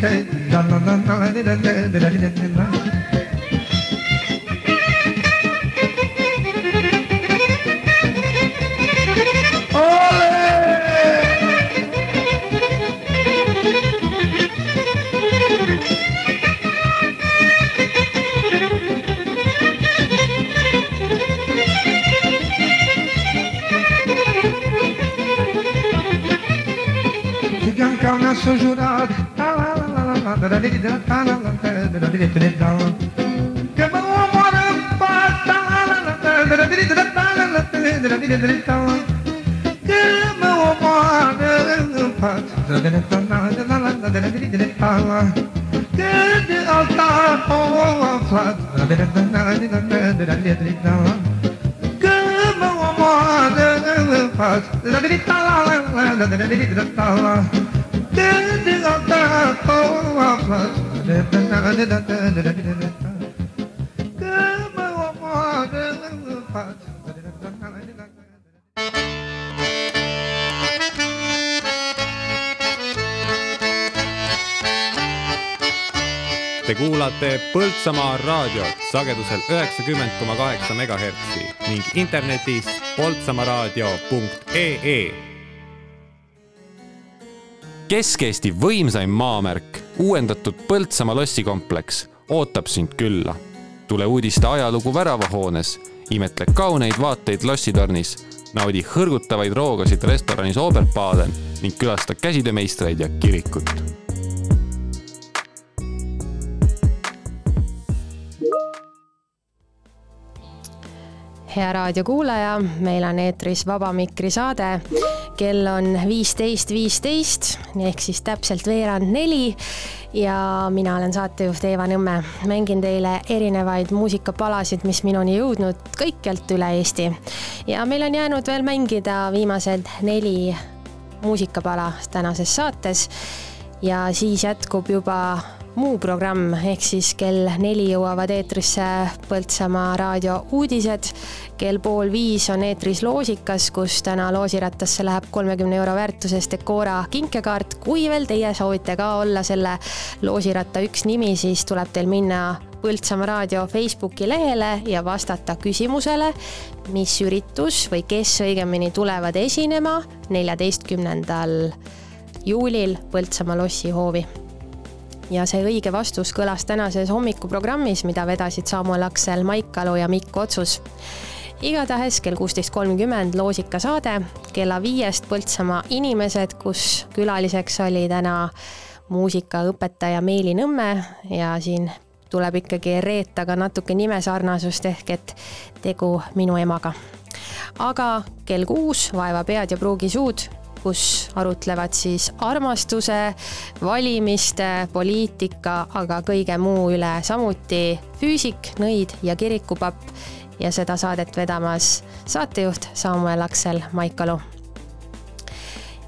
jurat Că mă omoară în pat Că mă omoară în pat Că de alta o aflat Că mă omoară în Te kuulate Põltsamaa raadiot sagedusel üheksakümmend koma kaheksa megahertsi ning internetis poltsamaaraadio.ee. Kesk-Eesti võimsaim maamärk, uuendatud Põltsamaa lossikompleks ootab sind külla. tule uudiste ajalugu väravahoones, imetle kauneid vaateid lossitornis, naudi hõrgutavaid roogasid restoranis Oberbaden ning külasta käsitöömeistreid ja kirikut hea raadiokuulaja, meil on eetris Vaba Mikri saade. kell on viisteist viisteist ehk siis täpselt veerand neli ja mina olen saatejuht Eeva Nõmme. mängin teile erinevaid muusikapalasid, mis minuni jõudnud kõikjalt üle Eesti. ja meil on jäänud veel mängida viimased neli muusikapala tänases saates ja siis jätkub juba muu programm, ehk siis kell neli jõuavad eetrisse Põltsamaa raadio uudised. kell pool viis on eetris Loosikas, kus täna loosirattasse läheb kolmekümne euro väärtuses Decora kinkekaart. kui veel teie soovite ka olla selle loosiratta üks nimi, siis tuleb teil minna Põltsamaa raadio Facebooki lehele ja vastata küsimusele, mis üritus või kes õigemini tulevad esinema neljateistkümnendal juulil Põltsamaa lossihoovi ja see õige vastus kõlas tänases hommikuprogrammis, mida vedasid Samuel Aksel, Maik Alu ja Mikk Otsus. igatahes kell kuusteist kolmkümmend loosika saade, kella viiest Põltsamaa inimesed, kus külaliseks oli täna muusikaõpetaja Meeli Nõmme ja siin tuleb ikkagi reeta ka natuke nimesarnasust ehk et tegu minu emaga. aga kell kuus Vaeva pead ja pruugi suud kus arutlevad siis armastuse, valimiste, poliitika, aga kõige muu üle, samuti füüsik, nõid ja kirikupapp. Ja seda saadet vedamas saatejuht Samuel Aksel Maikalu.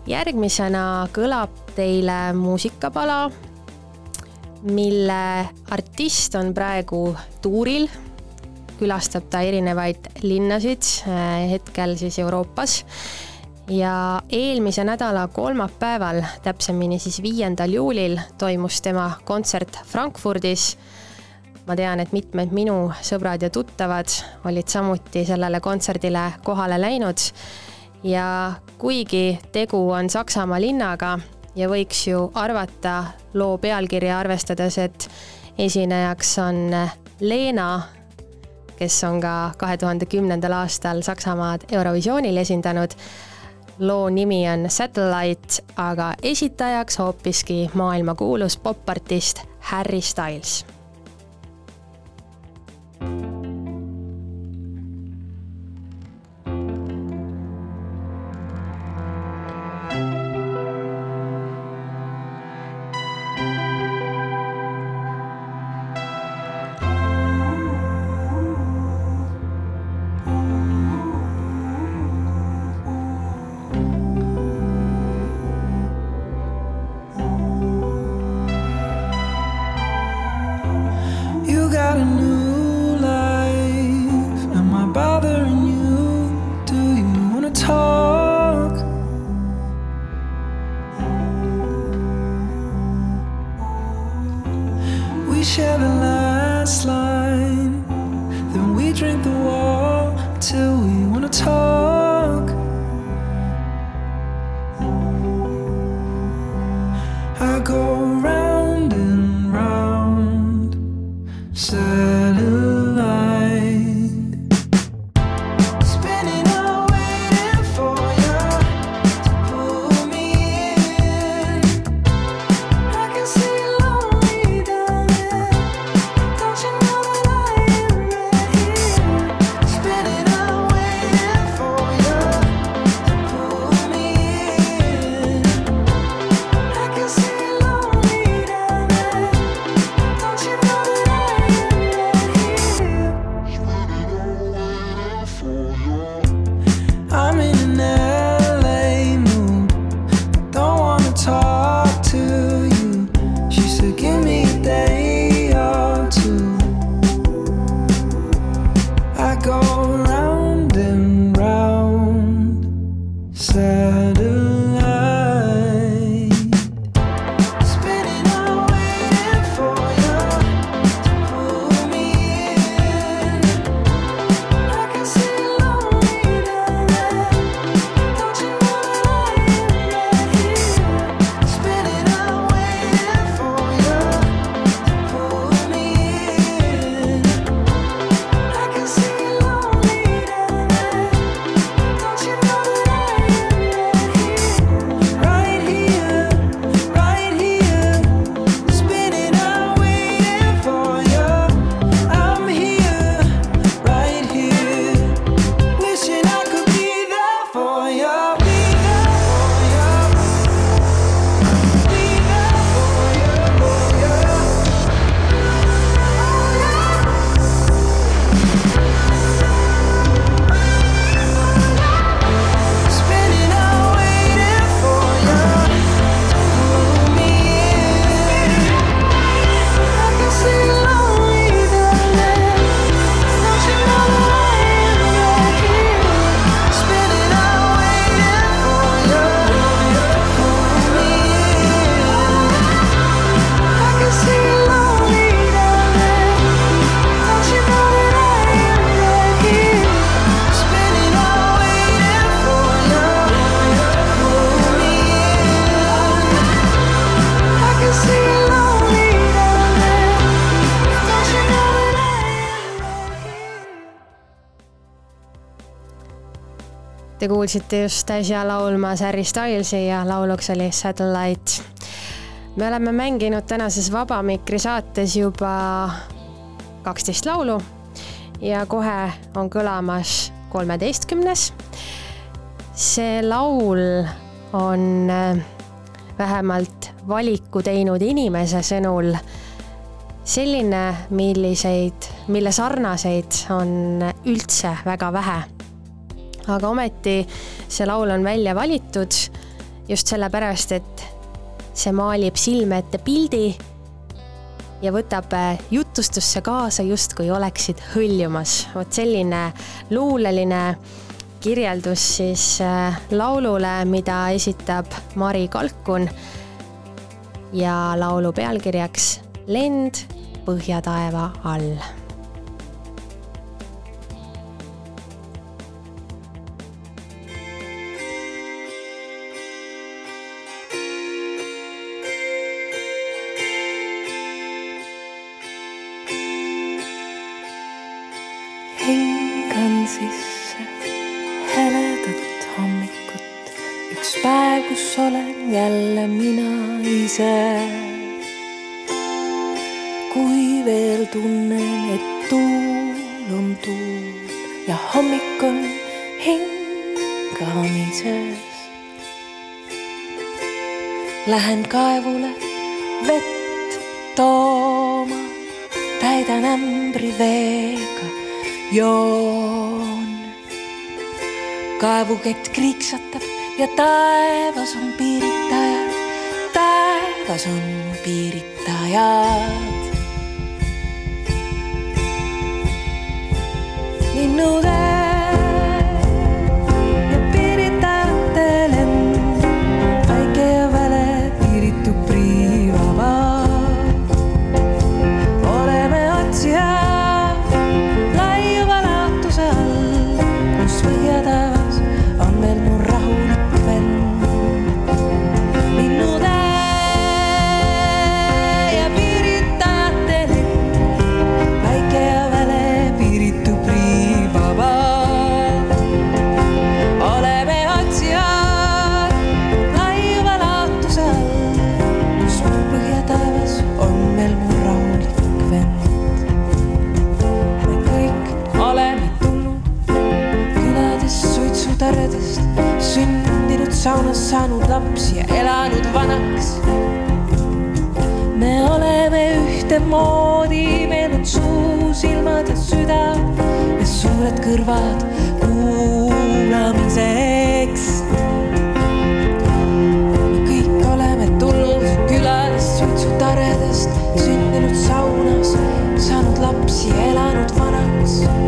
järgmisena kõlab teile muusikapala, mille artist on praegu tuuril. Külastab ta erinevaid linnasid, hetkel siis Euroopas ja eelmise nädala kolmapäeval, täpsemini siis viiendal juulil toimus tema kontsert Frankfurdis. ma tean, et mitmed minu sõbrad ja tuttavad olid samuti sellele kontserdile kohale läinud. ja kuigi tegu on Saksamaa linnaga ja võiks ju arvata loo pealkirja arvestades, et esinejaks on Leena, kes on ka kahe tuhande kümnendal aastal Saksamaad Eurovisioonil esindanud loo nimi on Satellite, aga esitajaks hoopiski maailmakuulus popartist Harry Styles. You Te kuulsite just äsja laulmas Harry Stylesi ja lauluks oli Satellite. me oleme mänginud tänases Vaba Mikri saates juba kaksteist laulu ja kohe on kõlamas kolmeteistkümnes. see laul on äh, vähemalt valiku teinud inimese sõnul selline, milliseid, mille sarnaseid on üldse väga vähe. Aga ometi see laul on välja valitud just sellepärast, et see maalib silme ette pildi ja võtab äh, jutustusse kaasa, justkui oleksid hõljumas. vot selline luuleline kirjeldus siis äh, laulule, mida esitab Mari Kalkun ja laulu pealkirjaks Lend põhjataeva all Lähen kaevule vett tooma, täidan ämbri veega joon. kaevukett kriiksatab ja taevas on piiritajad, taevas on piiritajad. linnude ja ühtemoodi, meil on suu, silmad ja süda ja suured kõrvad kuulamiseks. kõik oleme tulnud küladest, suitsutaredest, sündinud saunas, saanud lapsi, elanud vanaks.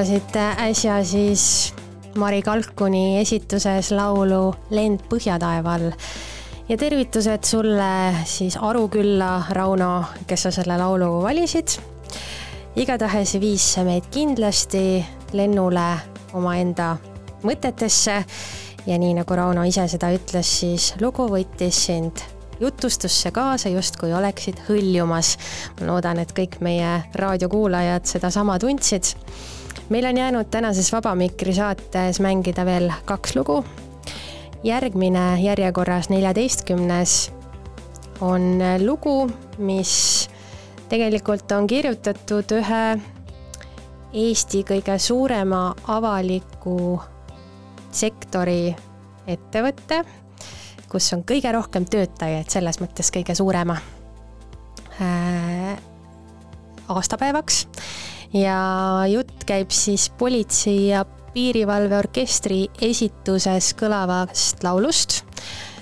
Kuulasite äsja siis Mari Kalkuni esituses laulu Lend põhjataeva all. ja tervitused sulle siis Arukülla, Rauno, kes sa selle laulu valisid. igatahes viis see meid kindlasti lennule omaenda mõtetesse ja nii nagu Rauno ise seda ütles, siis lugu võttis sind jutustusse kaasa, justkui oleksid hõljumas. ma loodan, et kõik meie raadiokuulajad sedasama tundsid. Meil on jäänud tänases Vaba Mikri saates mängida veel kaks lugu. järgmine järjekorras, neljateistkümnes, on lugu, mis tegelikult on kirjutatud ühe Eesti kõige suurema avaliku sektori ettevõtte kus on kõige rohkem töötajaid, selles mõttes kõige suurema äh, aastapäevaks. Ja jutt käib siis Politsei- ja Piirivalveorkestri esituses kõlavast laulust.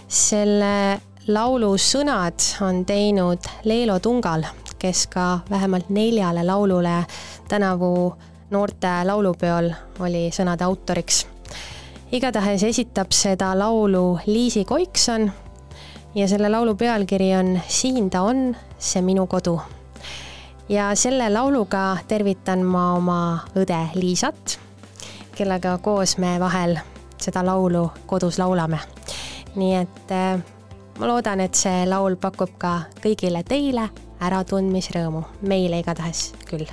selle laulu sõnad on teinud Leelo Tungal, kes ka vähemalt neljale laulule tänavu noorte laulupeol oli sõnade autoriks igatahes esitab seda laulu Liisi Koikson ja selle laulu pealkiri on Siin ta on, see minu kodu. Ja selle lauluga tervitan ma oma õde Liisat, kellega koos me vahel seda laulu kodus laulame. nii et äh, ma loodan, et see laul pakub ka kõigile teile äratundmisrõõmu, meile igatahes küll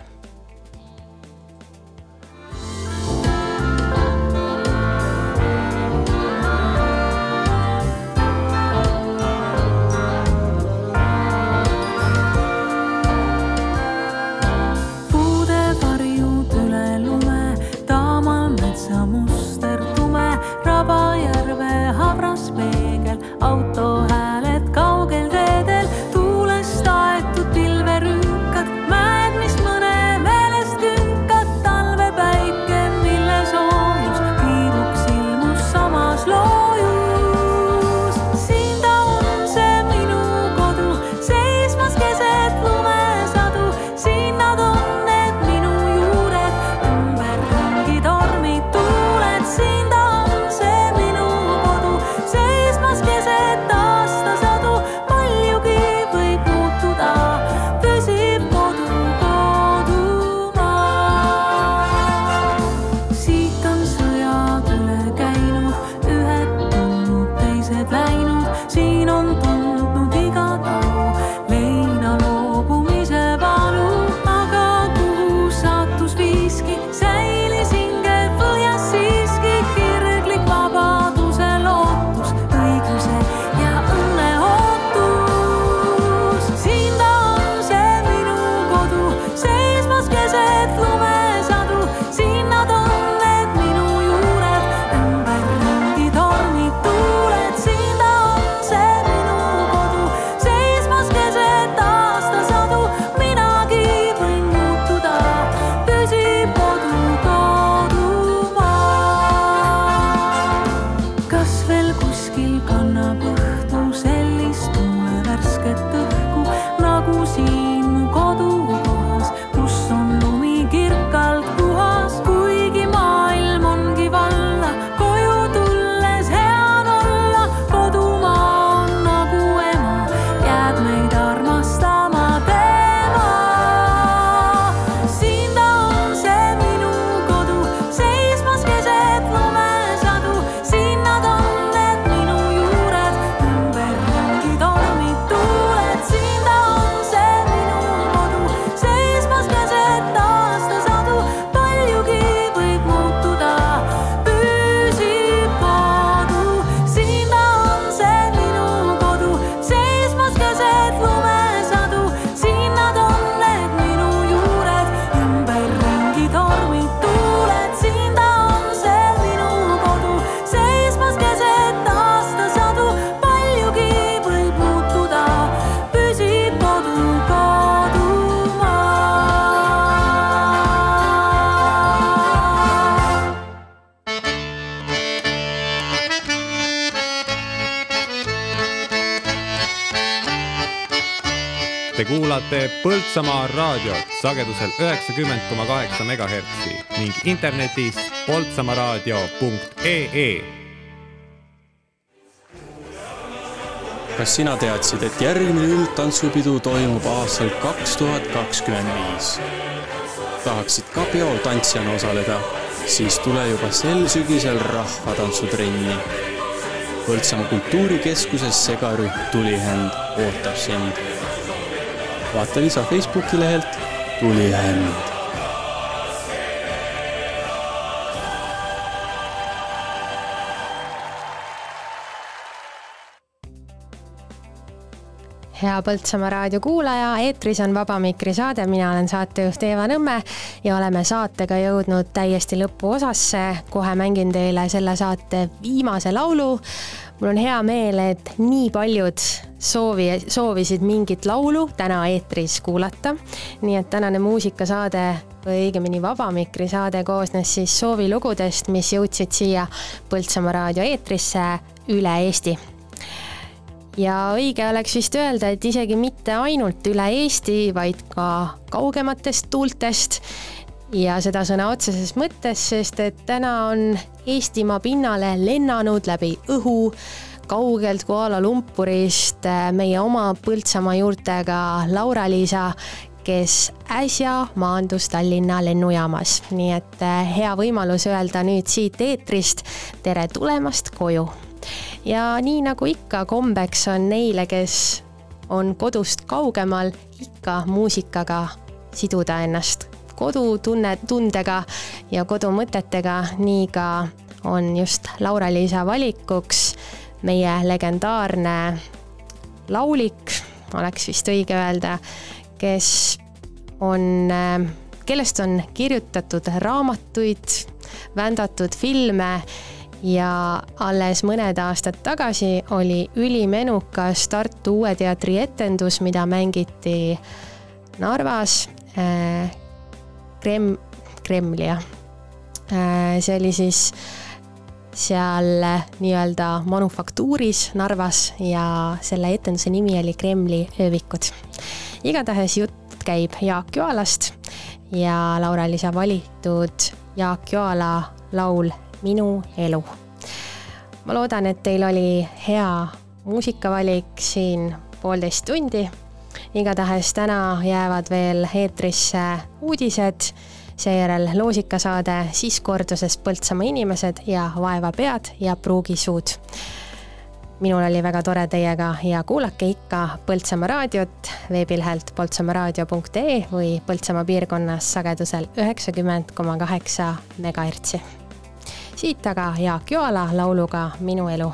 Te kuulate Põltsamaa raadiot sagedusel üheksakümmend koma kaheksa megahertsi ning internetis poltsamaaraadio.ee kas sina teadsid, et järgmine üldtantsupidu toimub aastal kaks tuhat kakskümmend viis? tahaksid ka peol tantsijana osaleda, siis tule juba sel sügisel rahvatantsutrenni. Põltsamaa kultuurikeskuses segarühm Tulihänd ootab sind. Vaata lisa Facebooki lehelt Tulihänd hea Põltsamaa raadio kuulaja, eetris on Vaba Mikri saade, mina olen saatejuht Eeva Nõmme ja oleme saatega jõudnud täiesti lõpuosasse. kohe mängin teile selle saate viimase laulu. Mul on hea meel, et nii paljud soovi, soovisid mingit laulu täna eetris kuulata. nii et tänane muusikasaade või õigemini Vaba Mikri saade koosnes siis soovilugudest, mis jõudsid siia Põltsamaa raadio eetrisse üle Eesti ja õige oleks vist öelda, et isegi mitte ainult üle Eesti, vaid ka kaugematest tuultest ja seda sõna otseses mõttes, sest et täna on Eestimaa pinnale lennanud läbi õhu kaugelt Kuala Lumpurist meie oma Põltsamaa juurtega Laura-Liisa, kes äsja maandus Tallinna lennujaamas, nii et eh, hea võimalus öelda nüüd siit eetrist tere tulemast koju. Ja nii nagu ikka kombeks on neile, kes on kodust kaugemal, ikka muusikaga siduda ennast kodutunne, tundega ja kodumõtetega, nii ka on just Laura-Liisa valikuks meie legendaarne laulik, oleks vist õige öelda, kes on, kellest on kirjutatud raamatuid, vändatud filme ja alles mõned aastad tagasi oli ülimenukas Tartu Uue Teatri etendus, mida mängiti Narvas äh, Krem-, Kremli jah äh,. see oli siis seal nii-öelda manufaktuuris Narvas ja selle etenduse nimi oli Kremli öövikud. igatahes jutt käib Jaak Joalast ja Laura-Liisa valitud Jaak Joala laul Minu elu. ma loodan, et teil oli hea muusikavalik siin poolteist tundi. Igatahes täna jäävad veel eetrisse uudised, seejärel loosikasaade, siis korduses Põltsamaa inimesed ja vaevapead ja pruugisuud. Minul oli väga tore teiega ja kuulake ikka Põltsamaa raadiot veebilehelt poltsamaaraadio.ee või Põltsamaa piirkonnas sagedusel üheksakümmend koma kaheksa megahertsi. Siit aga Jaak Joala lauluga Minu elu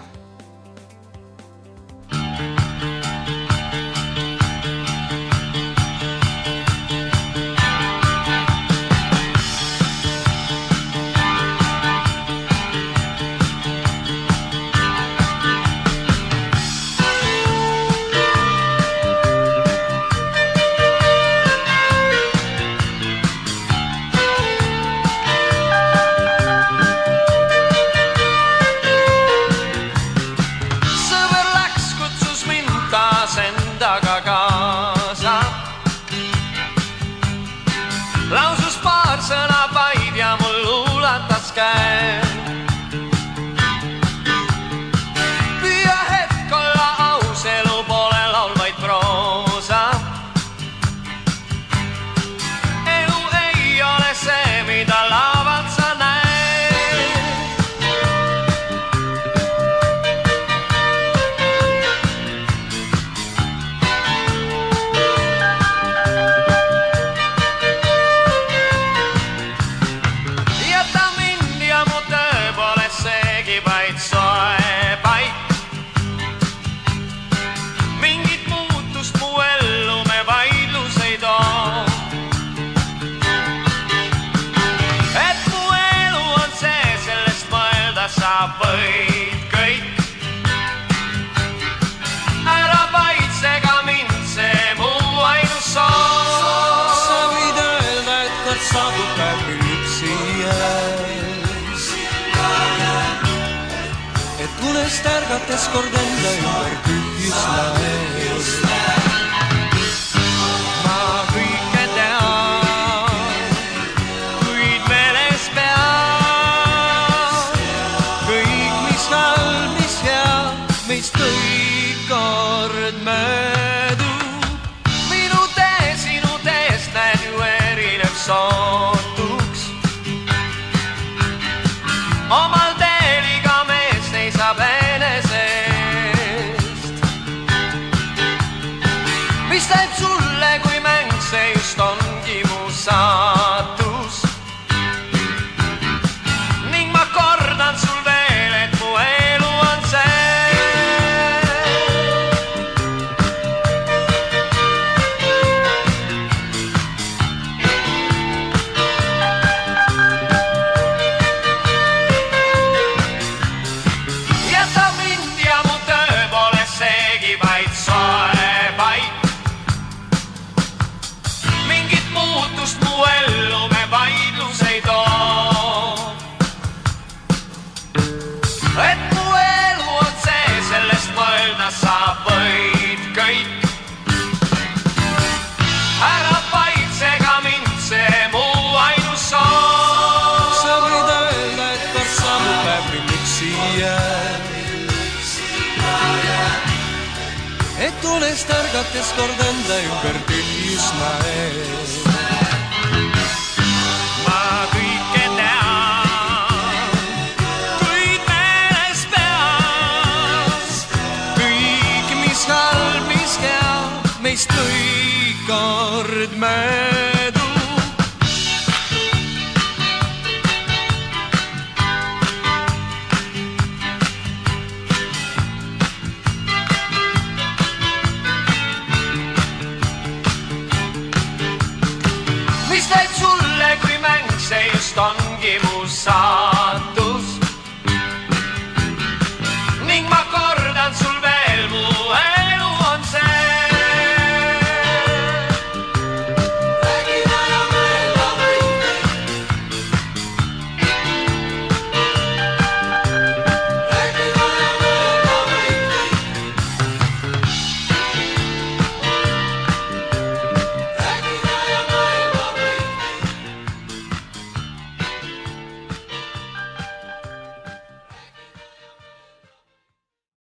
Lähtes kordenda ümber Kühjusla Ma kõike tean, kuid meeles pean kõik, mis halb, mis hea, meist kõik kord möödub. minu tee sinu teest näen ju erinev sootuks. omal oh, discordes